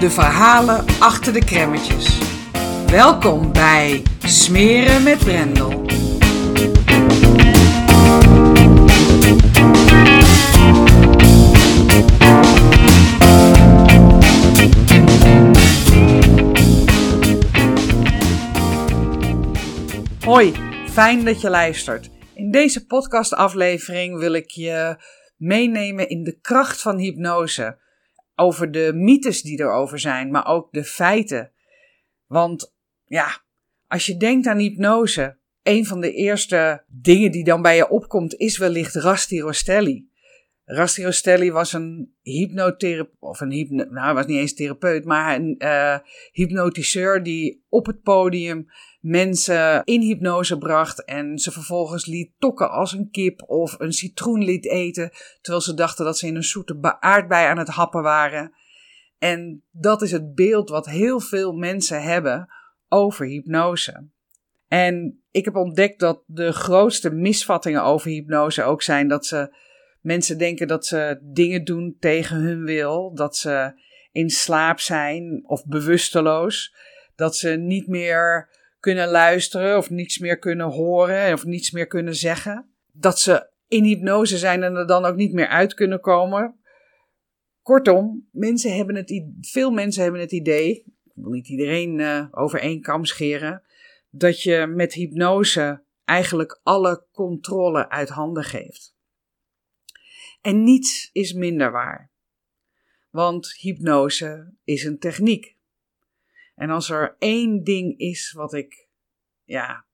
de verhalen achter de kremmetjes. Welkom bij Smeren met Brendel. Hoi, fijn dat je luistert. In deze podcastaflevering wil ik je meenemen in de kracht van hypnose over de mythes die erover zijn, maar ook de feiten. Want ja, als je denkt aan hypnose, een van de eerste dingen die dan bij je opkomt is wellicht Rasti Rostelli. Rasti Rostelli was een hypnotherapeut, of een hypno, nou hij was niet eens therapeut, maar een uh, hypnotiseur die op het podium mensen in hypnose bracht en ze vervolgens liet tokken als een kip of een citroen liet eten, terwijl ze dachten dat ze in een zoete aardbei aan het happen waren. En dat is het beeld wat heel veel mensen hebben over hypnose. En ik heb ontdekt dat de grootste misvattingen over hypnose ook zijn dat ze mensen denken dat ze dingen doen tegen hun wil, dat ze in slaap zijn of bewusteloos, dat ze niet meer kunnen luisteren of niets meer kunnen horen of niets meer kunnen zeggen. Dat ze in hypnose zijn en er dan ook niet meer uit kunnen komen. Kortom, mensen hebben het, veel mensen hebben het idee, ik wil niet iedereen uh, over één kam scheren, dat je met hypnose eigenlijk alle controle uit handen geeft. En niets is minder waar. Want hypnose is een techniek. En als er één ding is wat ik ja,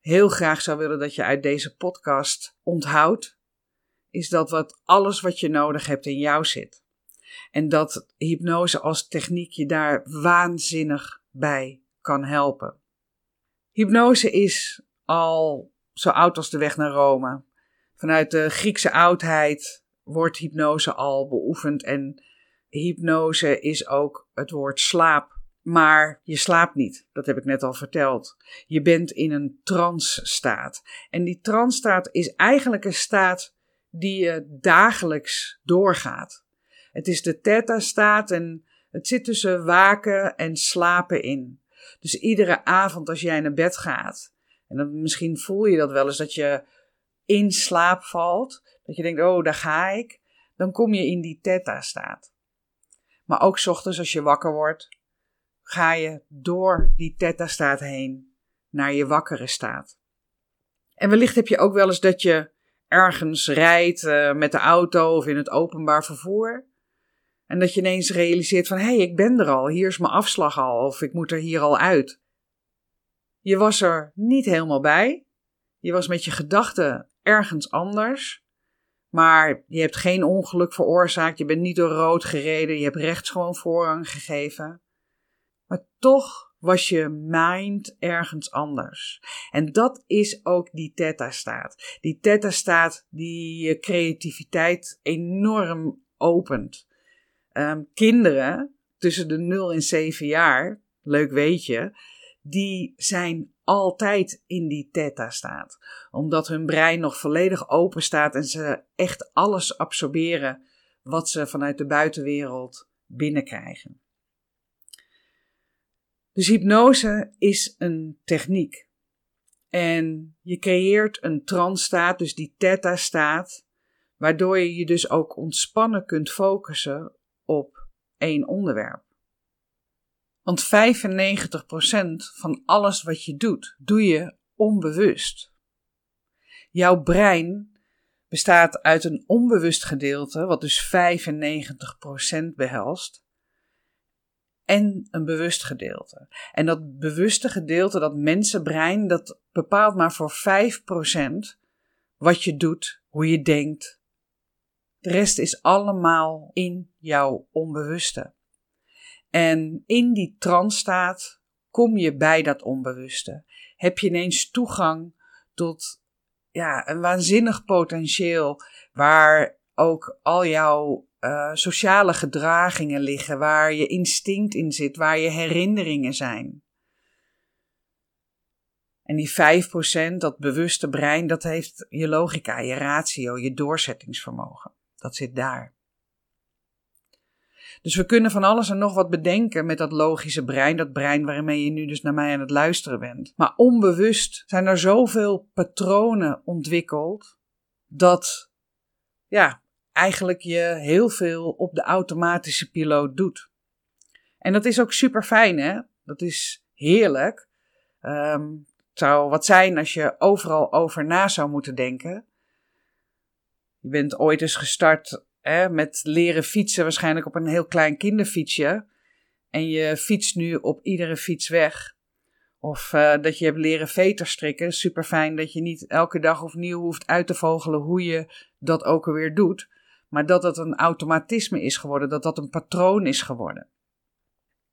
heel graag zou willen dat je uit deze podcast onthoudt, is dat wat alles wat je nodig hebt in jou zit. En dat hypnose als techniek je daar waanzinnig bij kan helpen. Hypnose is al zo oud als de weg naar Rome. Vanuit de Griekse oudheid wordt hypnose al beoefend en hypnose is ook het woord slaap maar je slaapt niet. Dat heb ik net al verteld. Je bent in een trance-staat. En die trance-staat is eigenlijk een staat die je dagelijks doorgaat. Het is de theta-staat en het zit tussen waken en slapen in. Dus iedere avond als jij naar bed gaat, en dan misschien voel je dat wel eens dat je in slaap valt, dat je denkt, oh, daar ga ik, dan kom je in die theta-staat. Maar ook ochtends als je wakker wordt, ga je door die theta-staat heen naar je wakkere staat. En wellicht heb je ook wel eens dat je ergens rijdt uh, met de auto of in het openbaar vervoer. En dat je ineens realiseert van hé, hey, ik ben er al, hier is mijn afslag al of ik moet er hier al uit. Je was er niet helemaal bij. Je was met je gedachten ergens anders. Maar je hebt geen ongeluk veroorzaakt. Je bent niet door rood gereden. Je hebt rechts gewoon voorrang gegeven. Maar toch was je mind ergens anders. En dat is ook die theta-staat. Die theta-staat die je creativiteit enorm opent. Um, kinderen tussen de 0 en 7 jaar, leuk weet je, die zijn altijd in die theta-staat. Omdat hun brein nog volledig open staat en ze echt alles absorberen wat ze vanuit de buitenwereld binnenkrijgen. Dus hypnose is een techniek. En je creëert een trance-staat, dus die theta-staat, waardoor je je dus ook ontspannen kunt focussen op één onderwerp. Want 95% van alles wat je doet, doe je onbewust. Jouw brein bestaat uit een onbewust gedeelte, wat dus 95% behelst, en een bewust gedeelte. En dat bewuste gedeelte, dat mensenbrein, dat bepaalt maar voor 5% wat je doet, hoe je denkt. De rest is allemaal in jouw onbewuste. En in die trance-staat kom je bij dat onbewuste. Heb je ineens toegang tot ja, een waanzinnig potentieel waar ook al jouw uh, sociale gedragingen liggen, waar je instinct in zit, waar je herinneringen zijn. En die 5%, dat bewuste brein, dat heeft je logica, je ratio, je doorzettingsvermogen. Dat zit daar. Dus we kunnen van alles en nog wat bedenken met dat logische brein, dat brein waarmee je nu dus naar mij aan het luisteren bent. Maar onbewust zijn er zoveel patronen ontwikkeld dat ja, eigenlijk je heel veel op de automatische piloot doet. En dat is ook super fijn, hè? Dat is heerlijk. Um, het zou wat zijn als je overal over na zou moeten denken. Je bent ooit eens gestart hè, met leren fietsen, waarschijnlijk op een heel klein kinderfietsje. En je fietst nu op iedere fiets weg. Of uh, dat je hebt leren veterstrikken. Super fijn dat je niet elke dag opnieuw hoeft uit te vogelen hoe je dat ook alweer doet. Maar dat het een automatisme is geworden, dat dat een patroon is geworden.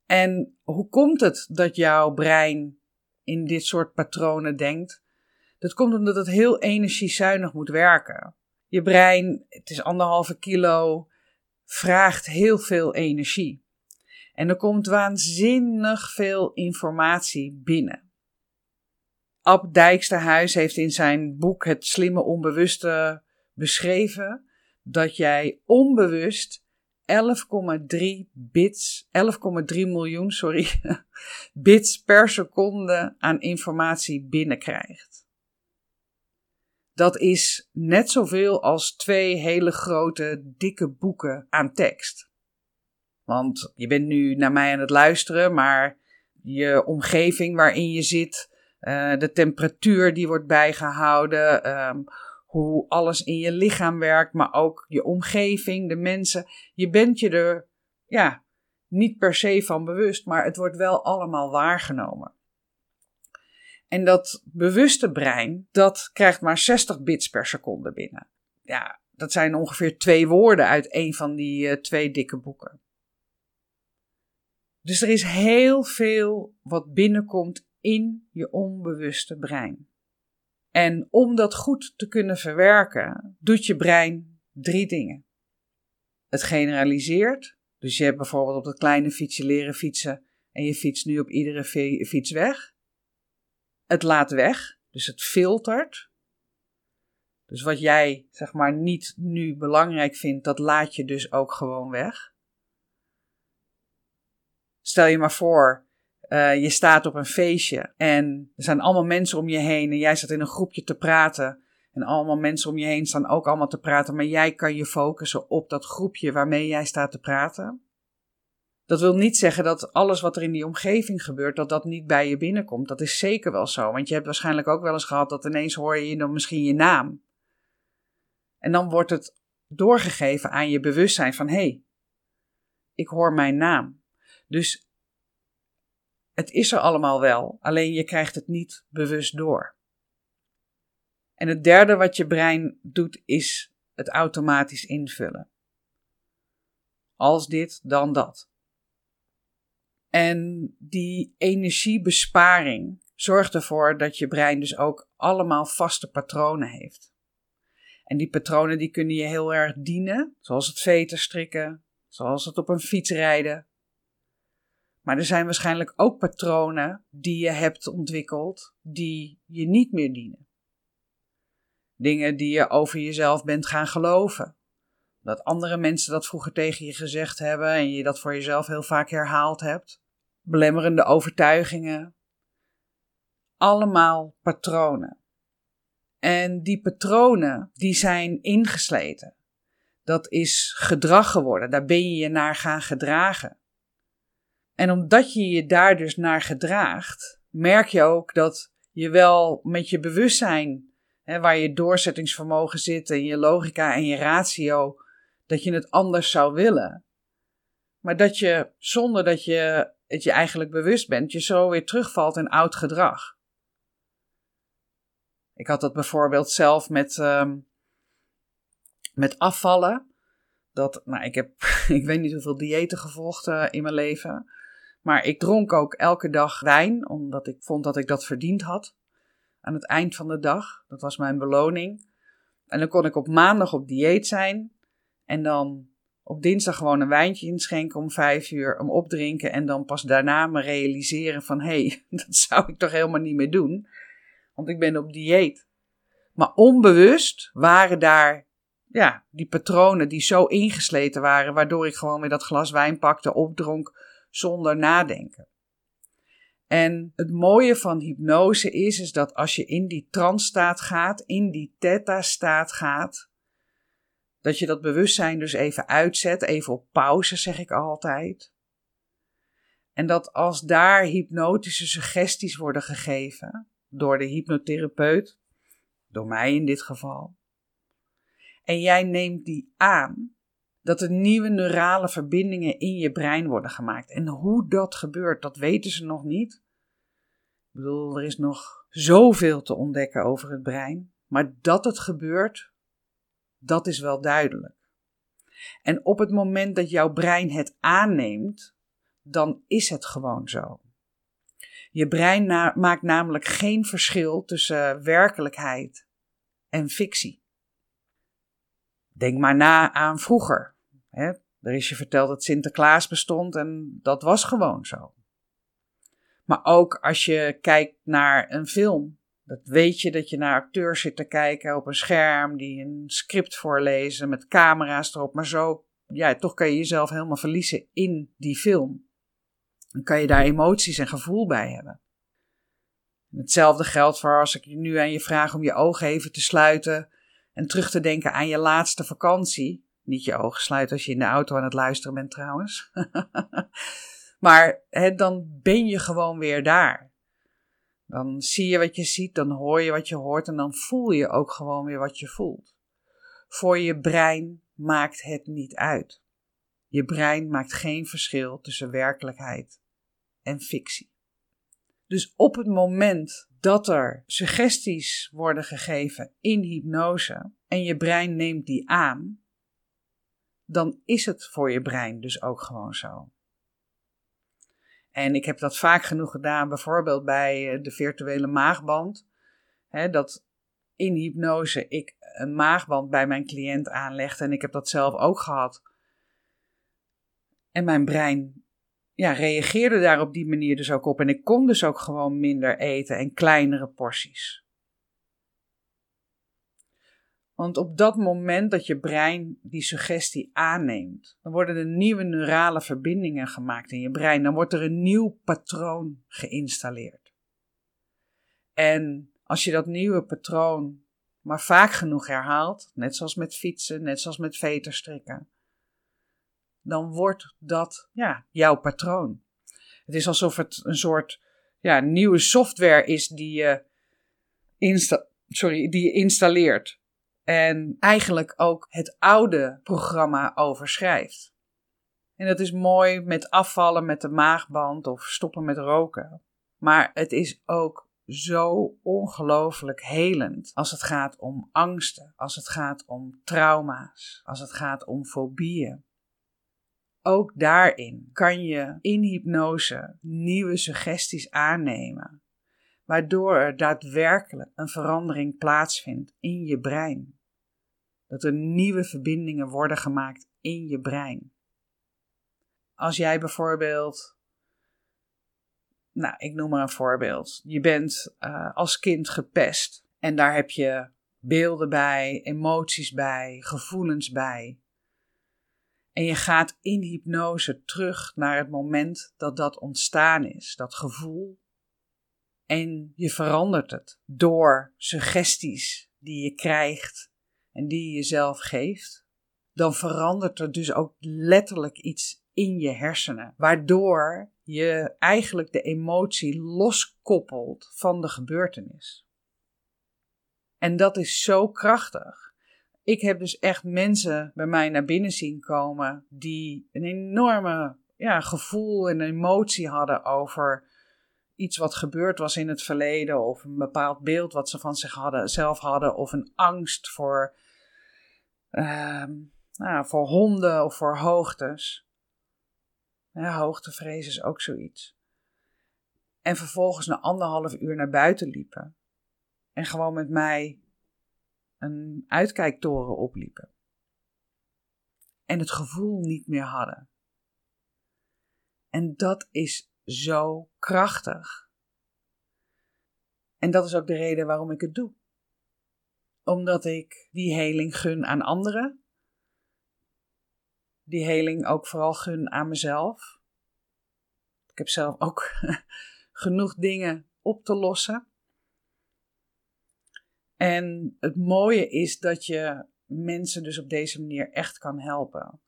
En hoe komt het dat jouw brein in dit soort patronen denkt? Dat komt omdat het heel energiezuinig moet werken. Je brein, het is anderhalve kilo, vraagt heel veel energie. En er komt waanzinnig veel informatie binnen. Ab Dijksterhuis heeft in zijn boek Het slimme onbewuste beschreven dat jij onbewust 11,3 bits, 11,3 miljoen, sorry, bits per seconde aan informatie binnenkrijgt. Dat is net zoveel als twee hele grote, dikke boeken aan tekst. Want je bent nu naar mij aan het luisteren, maar je omgeving waarin je zit, uh, de temperatuur die wordt bijgehouden, um, hoe alles in je lichaam werkt, maar ook je omgeving, de mensen. Je bent je er, ja, niet per se van bewust, maar het wordt wel allemaal waargenomen. En dat bewuste brein, dat krijgt maar 60 bits per seconde binnen. Ja, dat zijn ongeveer twee woorden uit een van die uh, twee dikke boeken. Dus er is heel veel wat binnenkomt in je onbewuste brein. En om dat goed te kunnen verwerken, doet je brein drie dingen. Het generaliseert. Dus je hebt bijvoorbeeld op dat kleine fietsje leren fietsen en je fietst nu op iedere fiets weg. Het laat weg, dus het filtert. Dus wat jij zeg maar niet nu belangrijk vindt, dat laat je dus ook gewoon weg. Stel je maar voor, uh, je staat op een feestje en er zijn allemaal mensen om je heen en jij staat in een groepje te praten. En allemaal mensen om je heen staan ook allemaal te praten, maar jij kan je focussen op dat groepje waarmee jij staat te praten. Dat wil niet zeggen dat alles wat er in die omgeving gebeurt, dat dat niet bij je binnenkomt. Dat is zeker wel zo, want je hebt waarschijnlijk ook wel eens gehad dat ineens hoor je dan misschien je naam. En dan wordt het doorgegeven aan je bewustzijn van hé, hey, ik hoor mijn naam. Dus het is er allemaal wel, alleen je krijgt het niet bewust door. En het derde wat je brein doet is het automatisch invullen. Als dit, dan dat. En die energiebesparing zorgt ervoor dat je brein dus ook allemaal vaste patronen heeft. En die patronen die kunnen je heel erg dienen, zoals het veten strikken, zoals het op een fiets rijden, maar er zijn waarschijnlijk ook patronen die je hebt ontwikkeld die je niet meer dienen. Dingen die je over jezelf bent gaan geloven. Dat andere mensen dat vroeger tegen je gezegd hebben en je dat voor jezelf heel vaak herhaald hebt. Belemmerende overtuigingen. Allemaal patronen. En die patronen, die zijn ingesleten. Dat is gedrag geworden. Daar ben je je naar gaan gedragen. En omdat je je daar dus naar gedraagt, merk je ook dat je wel met je bewustzijn, hè, waar je doorzettingsvermogen zit en je logica en je ratio, dat je het anders zou willen. Maar dat je, zonder dat je het je eigenlijk bewust bent, je zo weer terugvalt in oud gedrag. Ik had dat bijvoorbeeld zelf met, ehm, met afvallen. Dat, nou, ik heb, ik weet niet hoeveel diëten gevolgd uh, in mijn leven. Maar ik dronk ook elke dag wijn, omdat ik vond dat ik dat verdiend had. Aan het eind van de dag. Dat was mijn beloning. En dan kon ik op maandag op dieet zijn. En dan op dinsdag gewoon een wijntje inschenken om vijf uur, om opdrinken. En dan pas daarna me realiseren van, hé, hey, dat zou ik toch helemaal niet meer doen. Want ik ben op dieet. Maar onbewust waren daar ja, die patronen die zo ingesleten waren, waardoor ik gewoon weer dat glas wijn pakte, opdronk zonder nadenken. En het mooie van hypnose is, is dat als je in die trance-staat gaat, in die theta-staat gaat, dat je dat bewustzijn dus even uitzet, even op pauze zeg ik altijd. En dat als daar hypnotische suggesties worden gegeven door de hypnotherapeut, door mij in dit geval, en jij neemt die aan, dat er nieuwe neurale verbindingen in je brein worden gemaakt. En hoe dat gebeurt, dat weten ze nog niet. Ik bedoel, er is nog zoveel te ontdekken over het brein. Maar dat het gebeurt, dat is wel duidelijk. En op het moment dat jouw brein het aanneemt, dan is het gewoon zo. Je brein maakt namelijk geen verschil tussen werkelijkheid en fictie. Denk maar na aan vroeger. Hè? Er is je verteld dat Sinterklaas bestond en dat was gewoon zo. Maar ook als je kijkt naar een film, dat weet je dat je naar acteurs zit te kijken op een scherm die een script voorlezen met camera's erop, maar zo, ja, toch kan je jezelf helemaal verliezen in die film. Dan kan je daar emoties en gevoel bij hebben. hetzelfde geldt voor als ik nu aan je vraag om je ogen even te sluiten en terug te denken aan je laatste vakantie. Niet je ogen sluiten als je in de auto aan het luisteren bent trouwens. maar dan ben je gewoon weer daar. Dan zie je wat je ziet, dan hoor je wat je hoort en dan voel je ook gewoon weer wat je voelt. Voor je brein maakt het niet uit. Je brein maakt geen verschil tussen werkelijkheid en fictie. Dus op het moment dat er suggesties worden gegeven in hypnose en je brein neemt die aan, dan is het voor je brein dus ook gewoon zo. En ik heb dat vaak genoeg gedaan, bijvoorbeeld bij eh, de virtuele maagband. Hè, dat in hypnose ik een maagband bij mijn cliënt aanlegde en ik heb dat zelf ook gehad. En mijn brein ja, reageerde daar op die manier dus ook op. En ik kon dus ook gewoon minder eten en kleinere porties. Want op dat moment dat je brein die suggestie aanneemt, dan worden er nieuwe neurale verbindingen gemaakt in je brein. Dan wordt er een nieuw patroon geïnstalleerd. En als je dat nieuwe patroon maar vaak genoeg herhaalt, net zoals met fietsen, net zoals met veterstrikken, dan wordt dat ja, jouw patroon. Het is alsof het een soort ja, nieuwe software is die je, insta sorry, die je installeert. En eigenlijk ook het oude programma overschrijft. En dat is mooi met afvallen met de maagband of stoppen met roken. Maar het is ook zo ongelooflijk helend als het gaat om angsten, als het gaat om trauma's, als het gaat om fobieën. Ook daarin kan je in hypnose nieuwe suggesties aannemen, waardoor er daadwerkelijk een verandering plaatsvindt in je brein. Dat er nieuwe verbindingen worden gemaakt in je brein. Als jij bijvoorbeeld, nou, ik noem maar een voorbeeld. Je bent uh, als kind gepest en daar heb je beelden bij, emoties bij, gevoelens bij. En je gaat in hypnose terug naar het moment dat dat ontstaan is, dat gevoel. En je verandert het door suggesties die je krijgt en die je jezelf geeft. Dan verandert er dus ook letterlijk iets in je hersenen, waardoor je eigenlijk de emotie loskoppelt van de gebeurtenis. En dat is zo krachtig. Ik heb dus echt mensen bij mij naar binnen zien komen die een enorme ja, gevoel en emotie hadden over iets wat gebeurd was in het verleden, of een bepaald beeld wat ze van zich hadden, zelf hadden, of een angst voor, uh, nou, voor honden of voor hoogtes. Hoogtevrees is ook zoiets. En vervolgens na anderhalf uur naar buiten liepen. En gewoon met mij een uitkijktoren opliepen. En het gevoel niet meer hadden. En dat is zo krachtig. En dat is ook de reden waarom ik het doe. Omdat ik die heling gun aan anderen. Die heling ook vooral gun aan mezelf. Ik heb zelf ook genoeg dingen op te lossen. En het mooie is dat je mensen dus op deze manier echt kan helpen.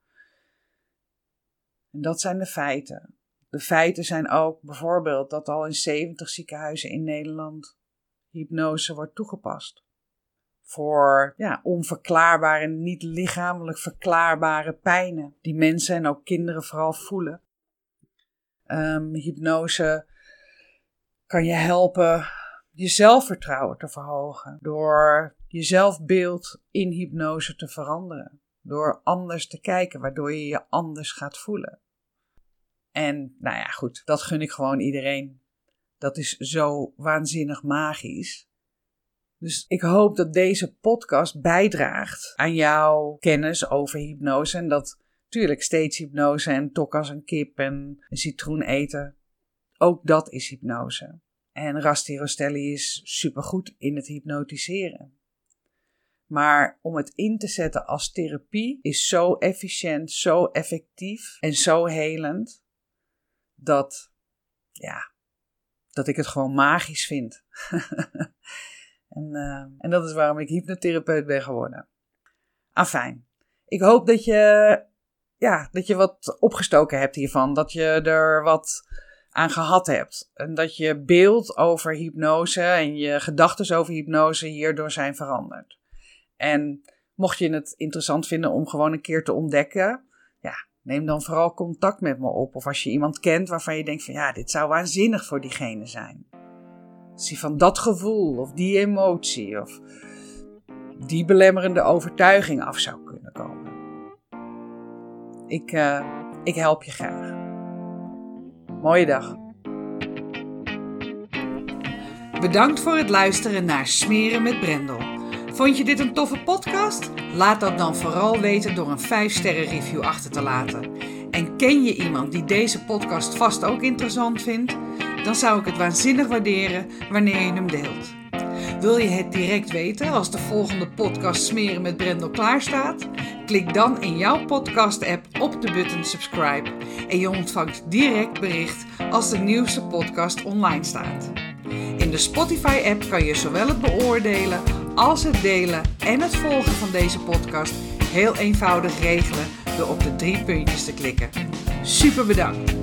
En dat zijn de feiten. De feiten zijn ook bijvoorbeeld dat al in 70 ziekenhuizen in Nederland hypnose wordt toegepast. Voor ja, onverklaarbare, niet lichamelijk verklaarbare pijnen, die mensen en ook kinderen vooral voelen. Um, hypnose kan je helpen je zelfvertrouwen te verhogen. Door je zelfbeeld in hypnose te veranderen. Door anders te kijken, waardoor je je anders gaat voelen. En nou ja, goed, dat gun ik gewoon iedereen. Dat is zo waanzinnig magisch. Dus ik hoop dat deze podcast bijdraagt aan jouw kennis over hypnose. En dat natuurlijk steeds hypnose en tok als een kip en een citroen eten. Ook dat is hypnose. En Rasti Rostelli is supergoed in het hypnotiseren. Maar om het in te zetten als therapie is zo efficiënt, zo effectief en zo helend dat, ja, dat ik het gewoon magisch vind. en, uh, en dat is waarom ik hypnotherapeut ben geworden. Afijn. Ik hoop dat je, ja, dat je wat opgestoken hebt hiervan. Dat je er wat aan gehad hebt. En dat je beeld over hypnose en je gedachten over hypnose hierdoor zijn veranderd. En mocht je het interessant vinden om gewoon een keer te ontdekken, ja, neem dan vooral contact met me op. Of als je iemand kent waarvan je denkt van ja, dit zou waanzinnig voor diegene zijn. Als hij van dat gevoel of die emotie of die belemmerende overtuiging af zou kunnen komen. Ik, uh, ik help je graag. Mooie dag. Bedankt voor het luisteren naar Smeren met Brendel. Vond je dit een toffe podcast? Laat dat dan vooral weten door een 5-sterren review achter te laten. En ken je iemand die deze podcast vast ook interessant vindt? Dan zou ik het waanzinnig waarderen wanneer je hem deelt. Wil je het direct weten als de volgende podcast Smeren met Brendel klaar staat? Klik dan in jouw podcast-app op de button subscribe en je ontvangt direct bericht als de nieuwste podcast online staat. In de Spotify-app kan je zowel het beoordelen als het delen en het volgen van deze podcast heel eenvoudig regelen door op de drie puntjes te klikken. Super bedankt!